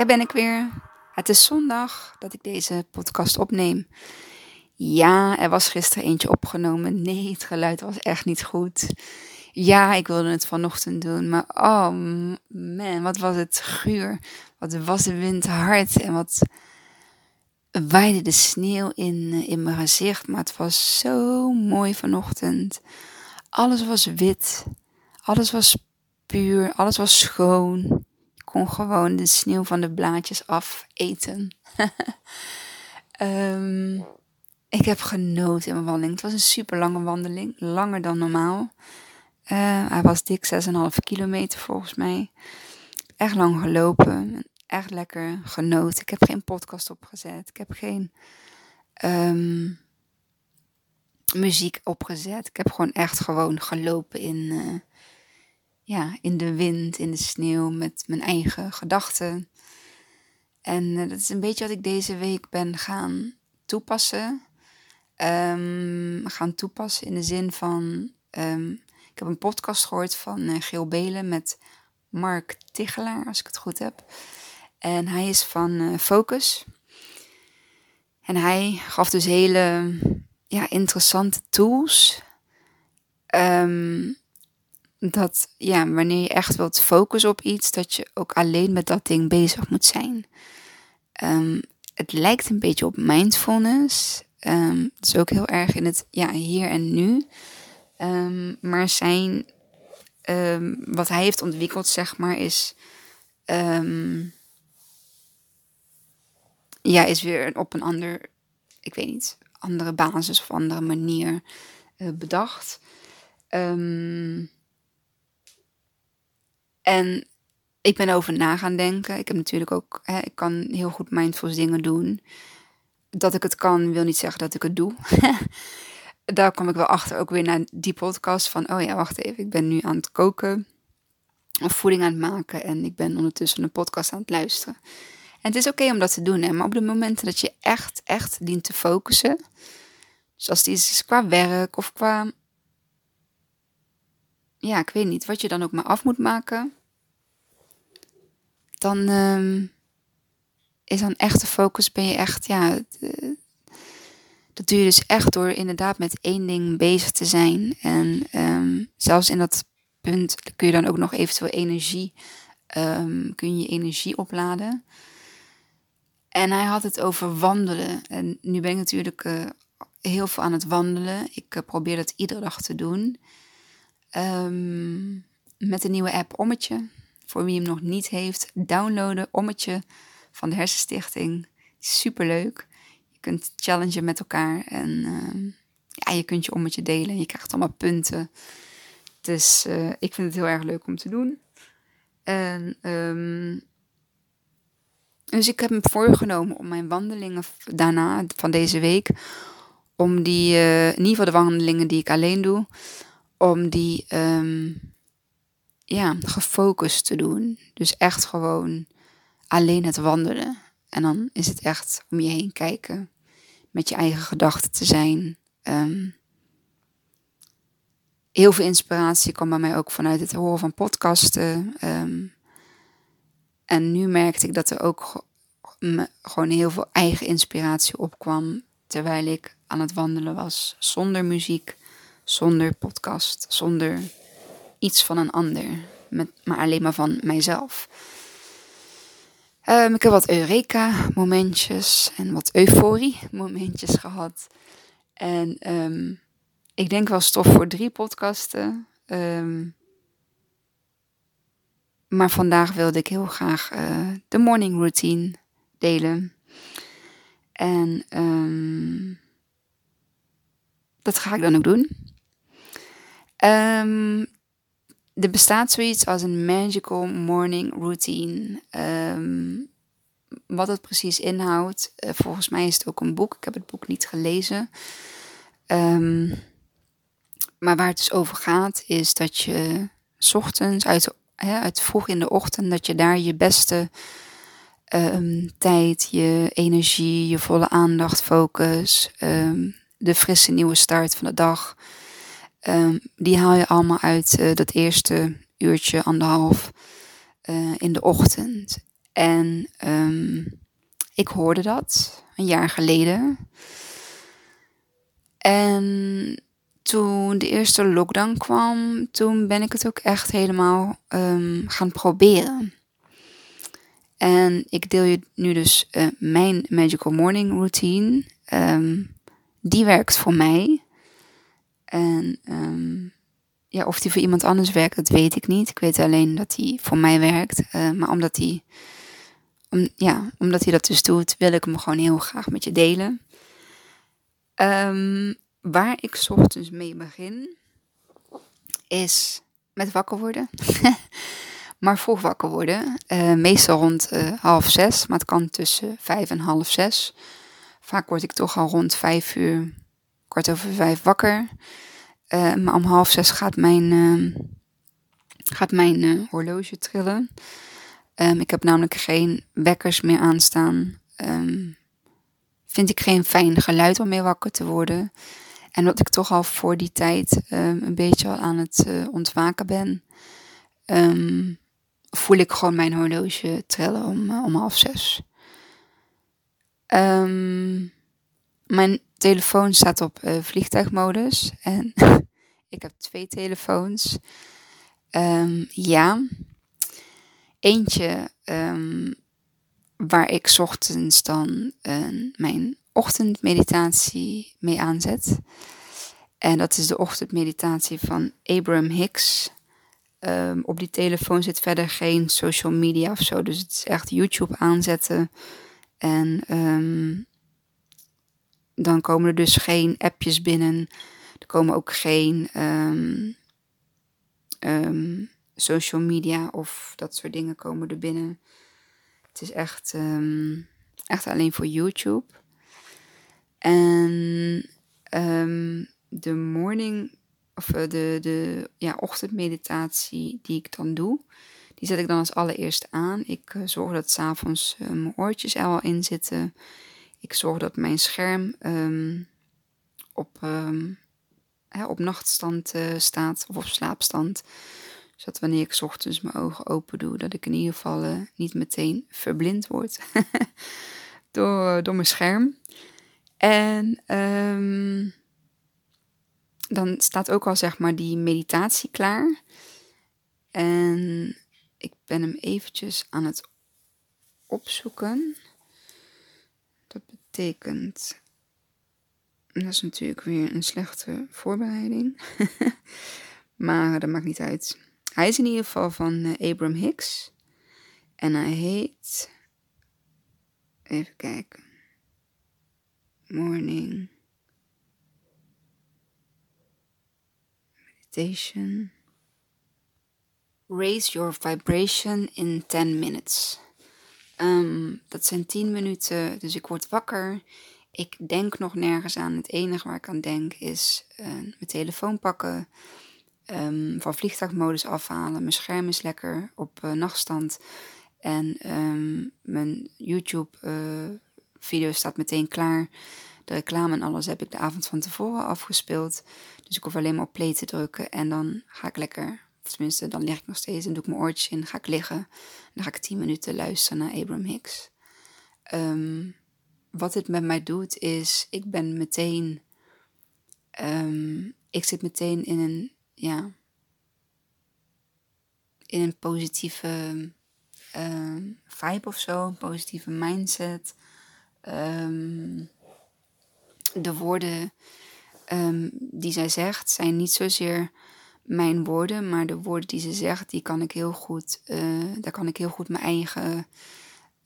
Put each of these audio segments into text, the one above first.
daar ben ik weer. Het is zondag dat ik deze podcast opneem. Ja, er was gisteren eentje opgenomen. Nee, het geluid was echt niet goed. Ja, ik wilde het vanochtend doen, maar oh man, wat was het guur. Wat was de wind hard en wat waaide de sneeuw in, in mijn gezicht. Maar het was zo mooi vanochtend. Alles was wit, alles was puur, alles was schoon kon gewoon de sneeuw van de blaadjes af eten. Ehm, ik heb genoten in mijn wandeling. Het was een super lange wandeling, langer dan normaal. Uh, hij was dik 6,5 kilometer volgens mij. Echt lang gelopen. Echt lekker genoten. Ik heb geen podcast opgezet. Ik heb geen ehm, muziek opgezet. Ik heb gewoon echt gewoon gelopen in, uh, ja, in de wind, in de sneeuw, met mijn eigen gedachten. En uh, dat is een beetje wat ik deze week ben gaan toepassen. Um, gaan toepassen in de zin van. Um, ik heb een podcast gehoord van uh, Geel Belen met Mark Tichelaar, als ik het goed heb. En hij is van uh, Focus. En hij gaf dus hele ja, interessante tools. Um, dat ja, wanneer je echt wilt focussen op iets, dat je ook alleen met dat ding bezig moet zijn. Um, het lijkt een beetje op mindfulness. Um, het is ook heel erg in het ja, hier en nu. Um, maar zijn, wat hij heeft ontwikkeld, zeg maar, is. ja, is weer op een ander, ik weet niet, andere basis of andere manier uh, bedacht. Um, en ik ben over na gaan denken. Ik heb natuurlijk ook, hè, ik kan heel goed mindfulness dingen doen. Dat ik het kan, wil niet zeggen dat ik het doe. Daar kom ik wel achter, ook weer naar die podcast van, oh ja, wacht even, ik ben nu aan het koken of voeding aan het maken en ik ben ondertussen een podcast aan het luisteren. En het is oké om dat te doen, hè, maar op de momenten dat je echt, echt dient te focussen, dus als het is qua werk of qua, ja, ik weet niet, wat je dan ook maar af moet maken, dan um, is dan echte focus, ben je echt, ja, dat doe je dus echt door inderdaad met één ding bezig te zijn. En um, zelfs in dat punt kun je dan ook nog eventueel energie, um, kun je energie opladen. En hij had het over wandelen. En nu ben ik natuurlijk uh, heel veel aan het wandelen. Ik uh, probeer dat iedere dag te doen. Um, met een nieuwe app Ommetje. Voor wie hem nog niet heeft, downloaden Ommetje van de Hersenstichting. Superleuk. Je kunt challengen met elkaar en uh, ja, je kunt je ommetje delen. Je krijgt allemaal punten. Dus uh, ik vind het heel erg leuk om te doen. En, um, dus ik heb me voorgenomen om mijn wandelingen daarna, van deze week, om die, uh, in de wandelingen die ik alleen doe, om die um, ja, gefocust te doen. Dus echt gewoon alleen het wandelen. En dan is het echt om je heen kijken, met je eigen gedachten te zijn. Um, heel veel inspiratie kwam bij mij ook vanuit het horen van podcasten. Um, en nu merkte ik dat er ook gewoon heel veel eigen inspiratie opkwam terwijl ik aan het wandelen was, zonder muziek, zonder podcast, zonder iets van een ander, maar alleen maar van mijzelf. Um, ik heb wat Eureka-momentjes en wat euforie-momentjes gehad. En um, ik denk wel stof voor drie podcasten. Um, maar vandaag wilde ik heel graag uh, de morning routine delen. En dat ga ik dan ook doen. Um, er bestaat zoiets als een magical morning routine. Um, wat het precies inhoudt, uh, volgens mij is het ook een boek. Ik heb het boek niet gelezen. Um, maar waar het dus over gaat, is dat je s ochtends, uit, hè, uit vroeg in de ochtend, dat je daar je beste tijd, je energie, je volle aandacht, focus, de frisse nieuwe start van de dag Um, die haal je allemaal uit uh, dat eerste uurtje, anderhalf uh, in de ochtend. En ehm, ik hoorde dat een jaar geleden. En toen de eerste lockdown kwam, toen ben ik het ook echt helemaal um, gaan proberen. En ik deel je nu dus uh, mijn Magical Morning Routine. Die werkt voor mij. En um, ja, of die voor iemand anders werkt, dat weet ik niet. Ik weet alleen dat die voor mij werkt. Uh, maar omdat hij, om, ja, omdat hij dat dus doet, wil ik hem gewoon heel graag met je delen. Um, waar ik ochtends mee begin, is met wakker worden. maar vroeg wakker worden. Uh, meestal rond uh, half zes, maar het kan tussen vijf en half zes. Vaak word ik toch al rond vijf uur, kwart over vijf wakker. Uh, maar om half zes gaat mijn, uh, gaat mijn uh, horloge trillen. Um, ik heb namelijk geen wekkers meer aanstaan. Um, vind ik geen fijn geluid om mee wakker te worden. En dat ik toch al voor die tijd een beetje al aan het ontwaken ben, voel ik gewoon mijn horloge trillen om, om half zes. Mijn telefoon staat op uh, vliegtuigmodus. En ik heb twee telefoons. Um, ja. Eentje um, waar ik ochtends dan uh, mijn ochtendmeditatie mee aanzet. En dat is de ochtendmeditatie van Abraham Hicks. Um, op die telefoon zit verder geen social media of zo. Dus het is echt YouTube aanzetten. En um, dan komen er dus geen appjes binnen. Er komen ook geen um, um, social media of dat soort dingen komen er binnen. Het is echt, um, echt alleen voor YouTube. En de morning, of eh, de, de ja, ochtendmeditatie die ik dan doe, die zet ik dan als allereerst aan. Ik uh, zorg dat s'avonds uh, mijn oortjes er al in zitten. Ik zorg dat mijn scherm um, op, um, hè, op nachtstand uh, staat of op slaapstand. Zodat wanneer ik ochtends mijn ogen open doe, dat ik in ieder geval uh, niet meteen verblind word door, door mijn scherm. En um, dan staat ook al zeg maar die meditatie klaar. En ik ben hem eventjes aan het opzoeken betekent. Dat is natuurlijk weer een slechte voorbereiding. maar dat maakt niet uit. Hij is in ieder geval van uh, Abraham Hicks. En hij heet. Even kijken. Morning. Meditation. Raise your vibration in 10 minutes. Um, dat zijn 10 minuten, dus ik word wakker. Ik denk nog nergens aan. Het enige waar ik aan denk is uh, mijn telefoon pakken, um, van vliegtuigmodus afhalen. Mijn scherm is lekker op uh, nachtstand. En um, mijn YouTube-video uh, staat meteen klaar. De reclame en alles heb ik de avond van tevoren afgespeeld. Dus ik hoef alleen maar op play te drukken en dan ga ik lekker tenminste, dan lig ik nog steeds en doe ik mijn oortjes in, ga ik liggen. En dan ga ik tien minuten luisteren naar Abraham Hicks. Um, wat het met mij doet is, ik ben meteen, um, ik zit meteen in een, ja, in een positieve um, vibe of zo, een positieve mindset. de woorden die zij zegt zijn niet zozeer mijn woorden, maar de woorden die ze zegt, die kan ik heel goed, uh, daar kan ik heel goed mijn eigen,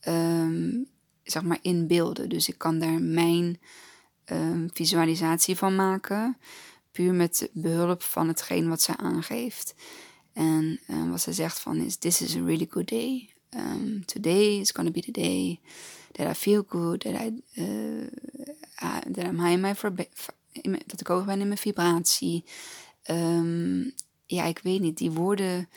um, zeg maar, inbeelden. Dus ik kan daar mijn um, visualisatie van maken, puur met behulp van hetgeen wat ze aangeeft. En um, wat ze zegt van is, this is a really good day. Um, today is gonna be the day that I feel good, that, I, uh, that I'm high in my, dat ik hoog ben in mijn vibratie. Um, ja, ik weet niet, die woorden,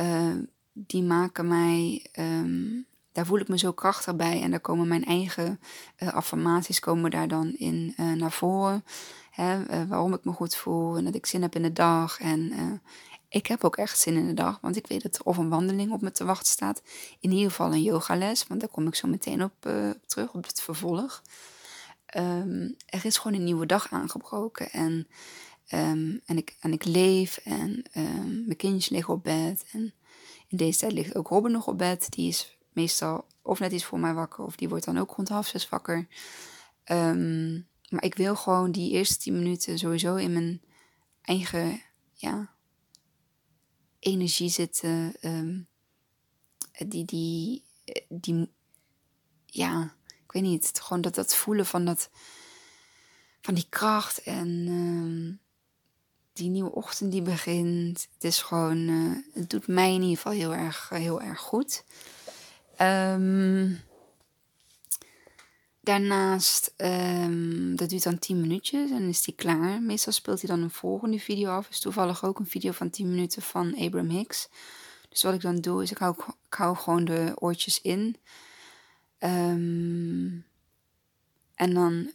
uh, die maken mij, um, daar voel ik me zo krachtig bij. En daar komen mijn eigen uh, affirmaties komen daar dan in uh, naar voren. Hè, waarom ik me goed voel en dat ik zin heb in de dag. En ik heb ook echt zin in de dag, want ik weet dat er of een wandeling op me te wachten staat. In ieder geval een yogales, want daar kom ik zo meteen op terug, op het vervolg. Ehm, er is gewoon een nieuwe dag aangebroken en, um, en, ik, en ik leef en um, mijn kindjes liggen op bed. En in deze tijd ligt ook Robin nog op bed. Die is meestal of net iets voor mij wakker of die wordt dan ook rond half zes wakker. maar ik wil gewoon die eerste tien minuten sowieso in mijn eigen ja, energie zitten. die, die, die, ja, ik weet niet, gewoon dat, dat voelen van, dat, van die kracht en die nieuwe ochtend die begint. Het is gewoon, uh, het doet mij in ieder geval heel erg, heel erg goed. Um, daarnaast, um, dat duurt dan 10 minuutjes en is die klaar. Meestal speelt hij dan een volgende video af. Is toevallig ook een video van 10 minuten van Abraham Hicks. Dus wat ik dan doe, is ik hou, ik hou gewoon de oortjes in. Um, en dan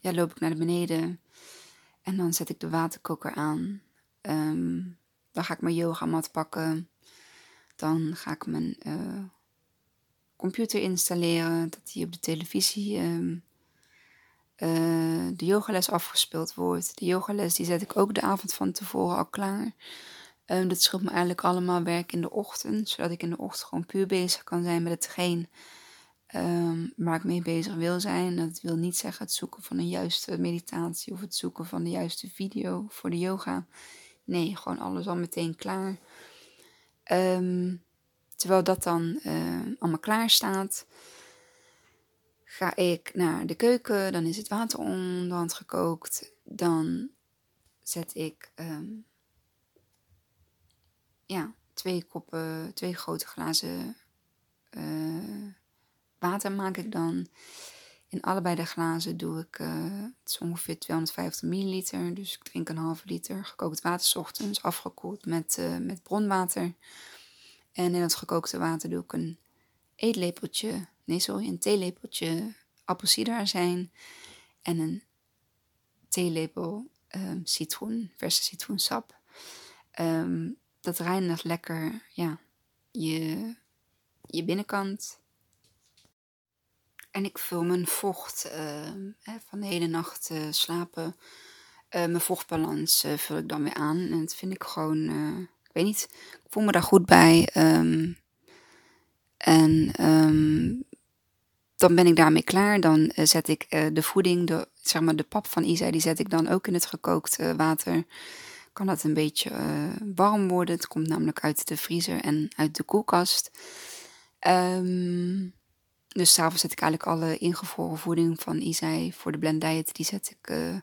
ja, loop ik naar beneden en dan zet ik de waterkoker aan. Um, dan ga ik mijn yogamat pakken. Dan ga ik mijn uh, computer installeren, dat die op de televisie um, uh, de yogales afgespeeld wordt. De yogales die zet ik ook de avond van tevoren al klaar. Um, dat scheelt me eigenlijk allemaal werk in de ochtend, zodat ik in de ochtend gewoon puur bezig kan zijn met hetgeen um, waar ik mee bezig wil zijn. Dat wil niet zeggen het zoeken van een juiste meditatie of het zoeken van de juiste video voor de yoga. Nee, gewoon alles al meteen klaar. Um, terwijl dat dan uh, allemaal klaar staat, ga ik naar de keuken. Dan is het water onderhand gekookt. Dan zet ik um, ja, twee koppen, twee grote glazen uh, water maak ik dan. In allebei de glazen doe ik, uh, het is ongeveer 250 milliliter. Dus ik drink een halve liter gekookt water ochtends, afgekoeld met, uh, met bronwater. En in het gekookte water doe ik een eetlepeltje, nee sorry, een theelepeltje appelsiederazijn. En een theelepel um, citroen, verse citroensap. Um, dat reinigt lekker ja, je, je binnenkant en ik vul mijn vocht uh, van de hele nacht uh, slapen. Uh, mijn vochtbalans vul ik dan weer aan. En dat vind ik gewoon, ik weet niet, ik voel me daar goed bij. Um, en um, dan ben ik daarmee klaar. Dan zet ik de voeding, de, zeg maar de pap van Isa, die zet ik dan ook in het gekookt water. Kan dat een beetje warm worden. Het komt namelijk uit de vriezer en uit de koelkast. Um, dus s'avonds zet ik eigenlijk alle ingevroren voeding van Isai voor de blend diet. Die zet ik uh,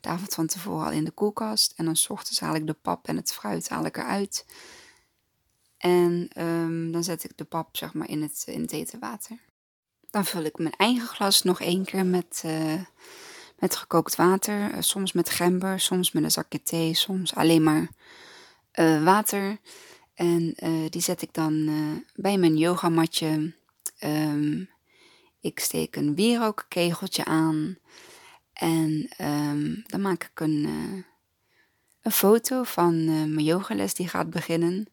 de avond van tevoren al in de koelkast. En dan s ochtends haal ik de pap en het fruit haal ik eruit. En um, dan zet ik de pap zeg maar in het, in het hete water. Dan vul ik mijn eigen glas nog één keer met, uh, met gekookt water. Soms met gember, soms met een zakje thee, soms alleen maar water. En die zet ik dan bij mijn yogamatje Um, ik steek een wierookkegeltje aan en um, dan maak ik een, uh, een foto van uh, mijn yogales die gaat beginnen.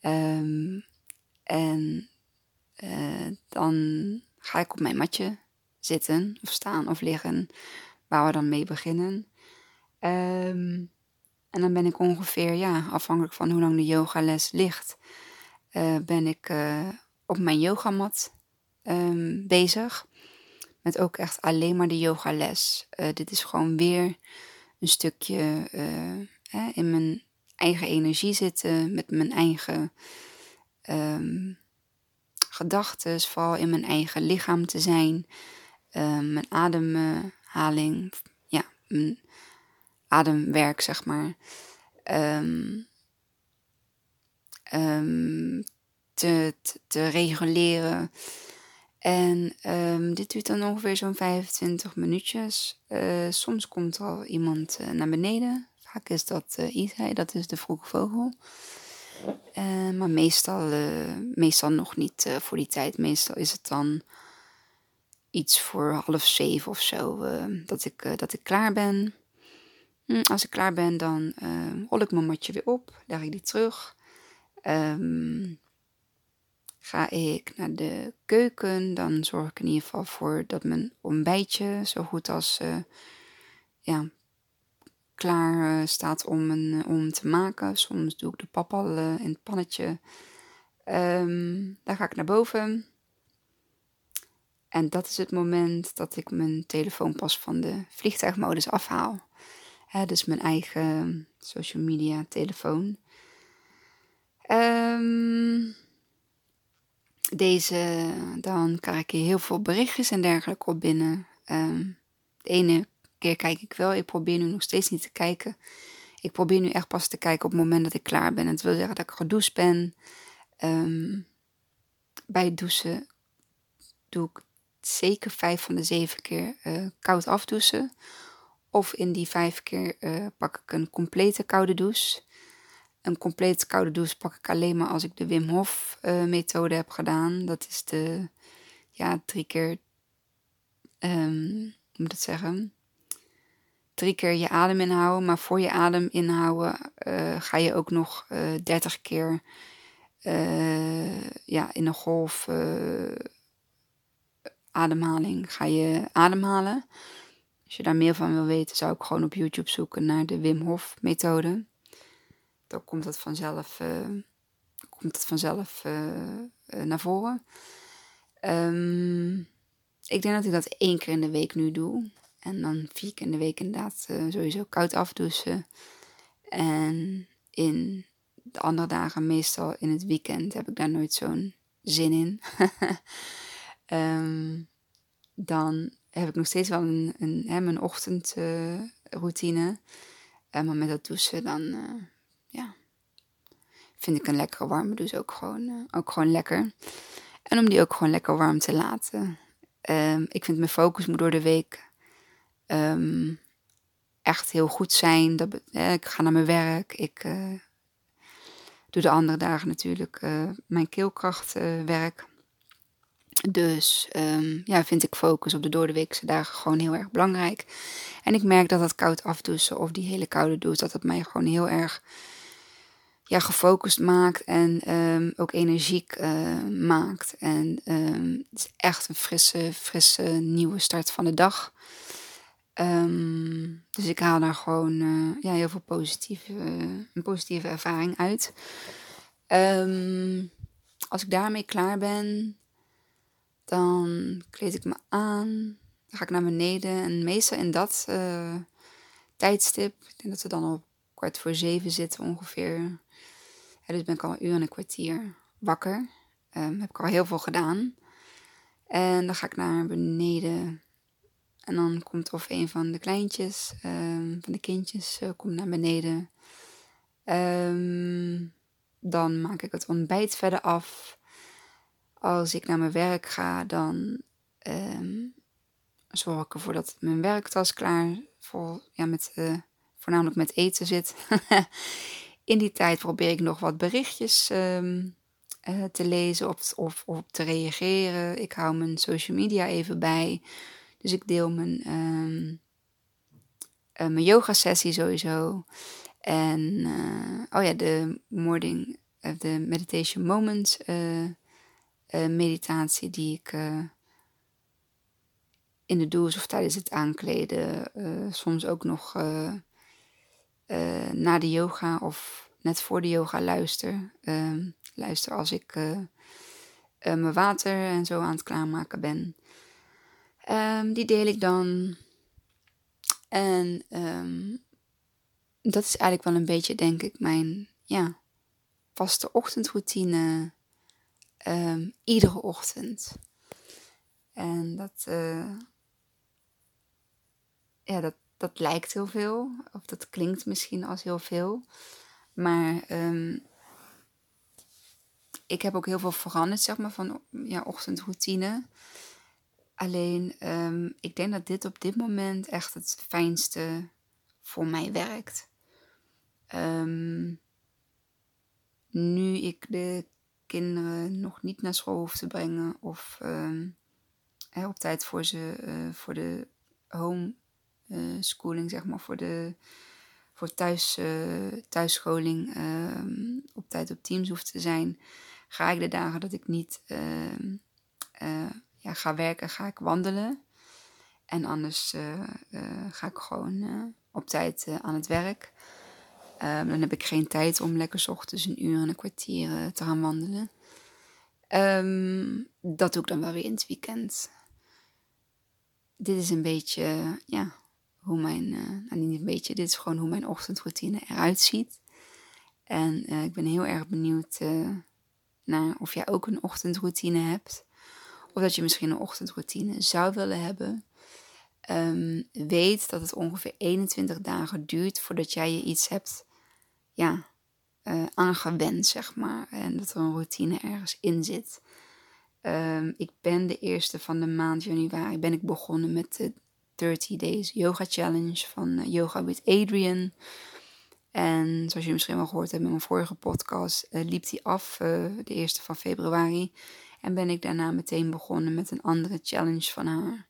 Um, en uh, dan ga ik op mijn matje zitten of staan of liggen, waar we dan mee beginnen. Um, en dan ben ik ongeveer, ja, afhankelijk van hoe lang de yogales ligt, ben ik op mijn yogamat um, bezig. Met ook echt alleen maar de yogales. Uh, dit is gewoon weer een stukje hè, in mijn eigen energie zitten. Met mijn eigen um, gedachten. Vooral in mijn eigen lichaam te zijn. Uh, mijn ademhaling. ja, mijn ademwerk zeg maar. Um, te, te, reguleren. En um, dit duurt dan ongeveer zo'n 25 minuutjes. Uh, soms komt al iemand uh, naar beneden. Vaak is dat uh, Isai, dat is de vroege vogel. maar meestal, meestal nog niet voor die tijd. Meestal is het dan iets voor half zeven of zo dat, ik, dat ik klaar ben. Hm, als ik klaar ben, dan rol ik mijn matje weer op, leg ik die terug. Um, ga ik naar de keuken, dan zorg ik in ieder geval voor dat mijn ontbijtje zo goed als uh, ja, klaar uh, staat om, een, om te maken. Soms doe ik de pap al in het pannetje. Um, dan ga ik naar boven. En dat is het moment dat ik mijn telefoon pas van de vliegtuigmodus afhaal. Dus mijn eigen social media telefoon. Um, deze, dan krijg ik heel veel berichtjes en dergelijke op binnen. Um, de ene keer kijk ik wel, ik probeer nu nog steeds niet te kijken. Ik probeer nu echt pas te kijken op het moment dat ik klaar ben. Het wil zeggen dat ik gedoucht ben. Um, bij het douchen doe ik zeker vijf van de zeven keer uh, koud afdouchen. Of in die vijf keer uh, pak ik een complete koude douche. Een complete koude douche pak ik alleen maar als ik de Wim Hof uh, methode heb gedaan. Dat is de, ja, drie keer, hoe moet ik zeggen? Drie keer je adem inhouden. Maar voor je adem inhouden uh, ga je ook nog dertig keer ja, in een golf ademhaling ga je ademhalen. Als je daar meer van wil weten, zou ik gewoon op YouTube zoeken naar de Wim Hof methode. Dan komt het vanzelf, uh, komt het vanzelf uh, uh, naar voren. Um, ik denk dat ik dat één keer in de week nu doe. En dan vier keer in de week inderdaad sowieso koud afdouchen. En in de andere dagen, meestal in het weekend, heb ik daar nooit zo'n zin in. um, dan heb ik nog steeds wel een, een, hè, mijn ochtendroutine. Maar met dat douchen, dan ja, vind ik een lekkere warme douche ook gewoon, uh, ook gewoon lekker. En om die ook gewoon lekker warm te laten. Um, ik vind mijn focus moet door de week um, echt heel goed zijn. Dat, ik ga naar mijn werk. Ik doe de andere dagen natuurlijk mijn keelkrachtwerk. Dus um, ja, vind ik focus op de doordeweekse dagen gewoon heel erg belangrijk. En ik merk dat dat koud afdouchen of die hele koude douche, dat het mij gewoon heel erg ja, gefocust maakt en um, ook energiek uh, maakt. En um, het is echt een frisse, frisse nieuwe start van de dag. Um, dus ik haal daar gewoon uh, ja, heel veel positieve, een positieve ervaring uit. als ik daarmee klaar ben, dan kleed ik me aan. Dan ga ik naar beneden. En meestal in dat uh, tijdstip, ik denk dat we dan op kwart voor zeven zitten ongeveer. Dus ben ik al een uur en een kwartier wakker. Um, heb ik al heel veel gedaan. En dan ga ik naar beneden. En dan komt of een van de kleintjes, um, van de kindjes, uh, komt naar beneden. Um, dan maak ik het ontbijt verder af. Als ik naar mijn werk ga, dan zorg ik ervoor dat mijn werktas klaar voor, ja, met, uh, voornamelijk met eten zit. In die tijd probeer ik nog wat berichtjes um, uh, te lezen of, of, of te reageren. Ik hou mijn social media even bij. Dus ik deel mijn, um, uh, mijn yoga sessie sowieso. En oh ja, de morning, de meditation moments uh, meditatie die ik in de douche of tijdens het aankleden, soms ook nog na de yoga of net voor de yoga luister. Ehm, luister als ik mijn water en zo aan het klaarmaken ben. Um, die deel ik dan. En um, dat is eigenlijk wel een beetje, denk ik, mijn ja, vaste ochtendroutine iedere ochtend. En dat, ja, dat, dat lijkt heel veel, of dat klinkt misschien als heel veel. Maar um, ik heb ook heel veel veranderd, zeg maar, van ja, ochtendroutine. Alleen, um, ik denk dat dit op dit moment echt het fijnste voor mij werkt. Um, nu ik de kinderen nog niet naar school hoef te brengen. Of uh, op tijd voor ze, uh, voor de homeschooling, uh, zeg maar, voor de voor thuis, uh, thuisscholing ehm, op tijd op Teams hoef te zijn, ga ik de dagen dat ik niet ehm, eh, ja, ga werken, ga ik wandelen. En anders ga ik gewoon op tijd aan het werk. Um, dan heb ik geen tijd om lekker ochtends een uur en een kwartier te gaan wandelen. dat doe ik dan wel weer in het weekend. Dit is een beetje, ja, hoe mijn, uh, nou niet een beetje, dit is gewoon hoe mijn ochtendroutine eruit ziet. En uh, ik ben heel erg benieuwd uh, naar of jij ook een ochtendroutine hebt. Of dat je misschien een ochtendroutine zou willen hebben. Um, weet dat het ongeveer 21 dagen duurt voordat jij je iets hebt ja, aangewend, zeg maar. En dat er een routine ergens in zit. Um, ik ben de eerste van de maand januari ben ik begonnen met de 30 Days Yoga Challenge van eh, Yoga with Adrian. En zoals jullie misschien wel gehoord hebben in mijn vorige podcast, uh, liep die af uh, de eerste van februari. En ben ik daarna meteen begonnen met een andere challenge van haar.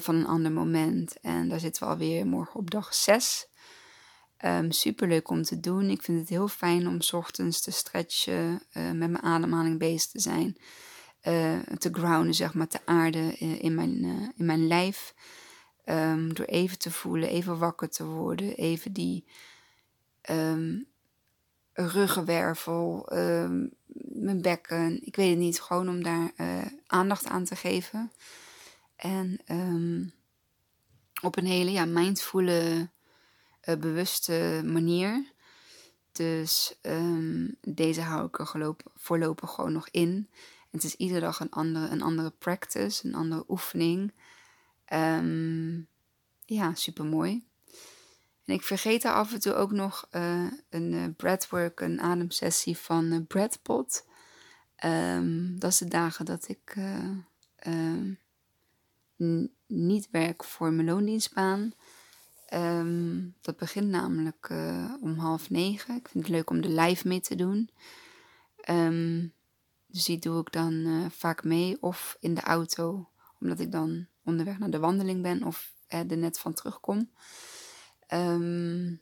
Van een ander moment. En daar zitten we alweer morgen op dag 6. Um, ehm, Super leuk om te doen. Ik vind het heel fijn om ochtends te stretchen, met mijn ademhaling bezig te zijn. te grounden, zeg maar, te aarden in, mijn, in mijn lijf. Um, door even te voelen, even wakker te worden, even die um, ruggenwervel, um, mijn bekken, ik weet het niet, gewoon om daar uh, aandacht aan te geven. En op een hele ja, mindfulle, uh, bewuste manier. Dus deze hou ik er voorlopig gewoon nog in. het is iedere dag een andere, een andere practice, een andere oefening. Um, ja, super mooi. En ik vergeet daar af en toe ook nog uh, een uh, breathwork, een ademsessie van uh, Bradpot. Um, dat is de dagen dat ik uh, niet werk voor mijn loondienstbaan. Dat begint namelijk om half negen. Ik vind het leuk om de live mee te doen. Dus die doe ik dan vaak mee of in de auto, omdat ik dan onderweg naar de wandeling ben of er net van terugkom. Um,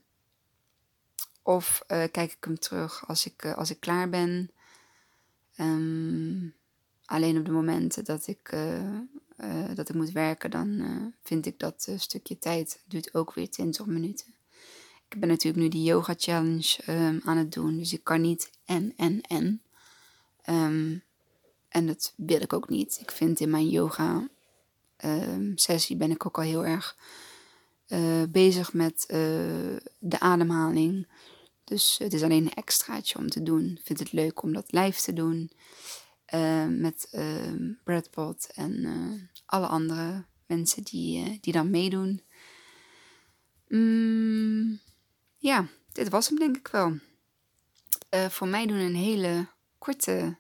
of uh, kijk ik hem terug als ik, uh, als ik klaar ben. Um, alleen op de momenten dat ik, uh, dat ik moet werken, dan vind ik dat stukje tijd duurt ook weer 20 minuten. Ik ben natuurlijk nu die yoga challenge um, aan het doen, dus ik kan niet en, en, en. en dat wil ik ook niet. Ik vind in mijn yoga Ehm, sessie ben ik ook al heel erg uh, bezig met uh, de ademhaling. Dus het is alleen een extraatje om te doen. Ik vind het leuk om dat live te doen. Uh, met ehm, Bradpot en eh, alle andere mensen die, die dan meedoen. Mm, ja, dit was hem denk ik wel. voor mij doen een hele korte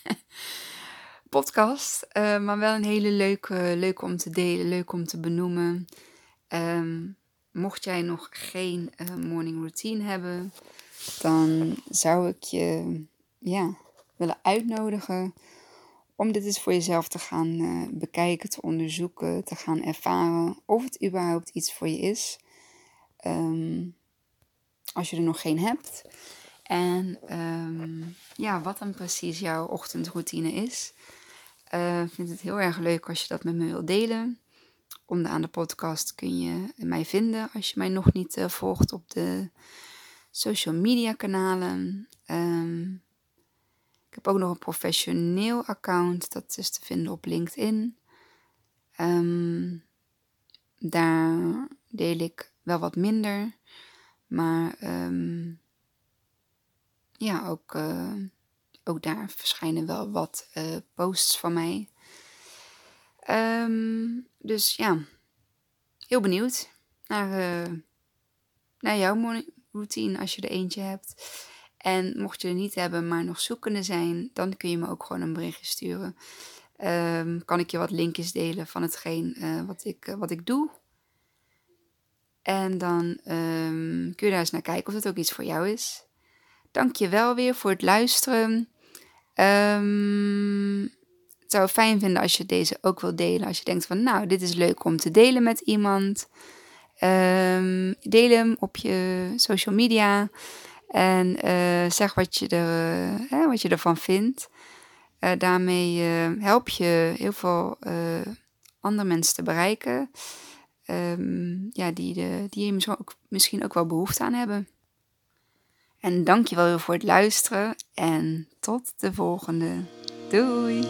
podcast. Uh, maar wel een hele leuke, leuke om te delen, leuk om te benoemen. Um, mocht jij nog geen uh, morning routine hebben, dan zou ik je ja, willen uitnodigen om dit eens voor jezelf te gaan uh, bekijken, te onderzoeken, te gaan ervaren of het überhaupt iets voor je is. Um, als je er nog geen hebt. En um, ja, wat dan precies jouw ochtendroutine is. Uh, vind het heel erg leuk als je dat met me wilt delen. Onderaan de podcast kun je mij vinden als je mij nog niet uh, volgt op de social media kanalen. Um, ik heb ook nog een professioneel account, dat is te vinden op LinkedIn. Um, daar deel ik wel wat minder, maar um, ja, ook. Uh, ook daar verschijnen wel wat uh, posts van mij. Um, dus ja, heel benieuwd naar, uh, naar jouw routine als je er eentje hebt. En mocht je er niet hebben, maar nog zoekende zijn, dan kun je me ook gewoon een berichtje sturen. Um, kan ik je wat linkjes delen van hetgeen uh, wat, ik, wat ik doe. En dan um, kun je daar eens naar kijken of het ook iets voor jou is. Dank je wel weer voor het luisteren. Um, het zou fijn vinden als je deze ook wil delen. Als je denkt van nou, dit is leuk om te delen met iemand. Um, deel hem op je social media en uh, zeg wat je, er, uh, wat je ervan vindt. Uh, daarmee help je heel veel andere mensen te bereiken. Um, ja, die, de, die misschien ook wel behoefte aan hebben. En dankjewel weer voor het luisteren en tot de volgende. Doei!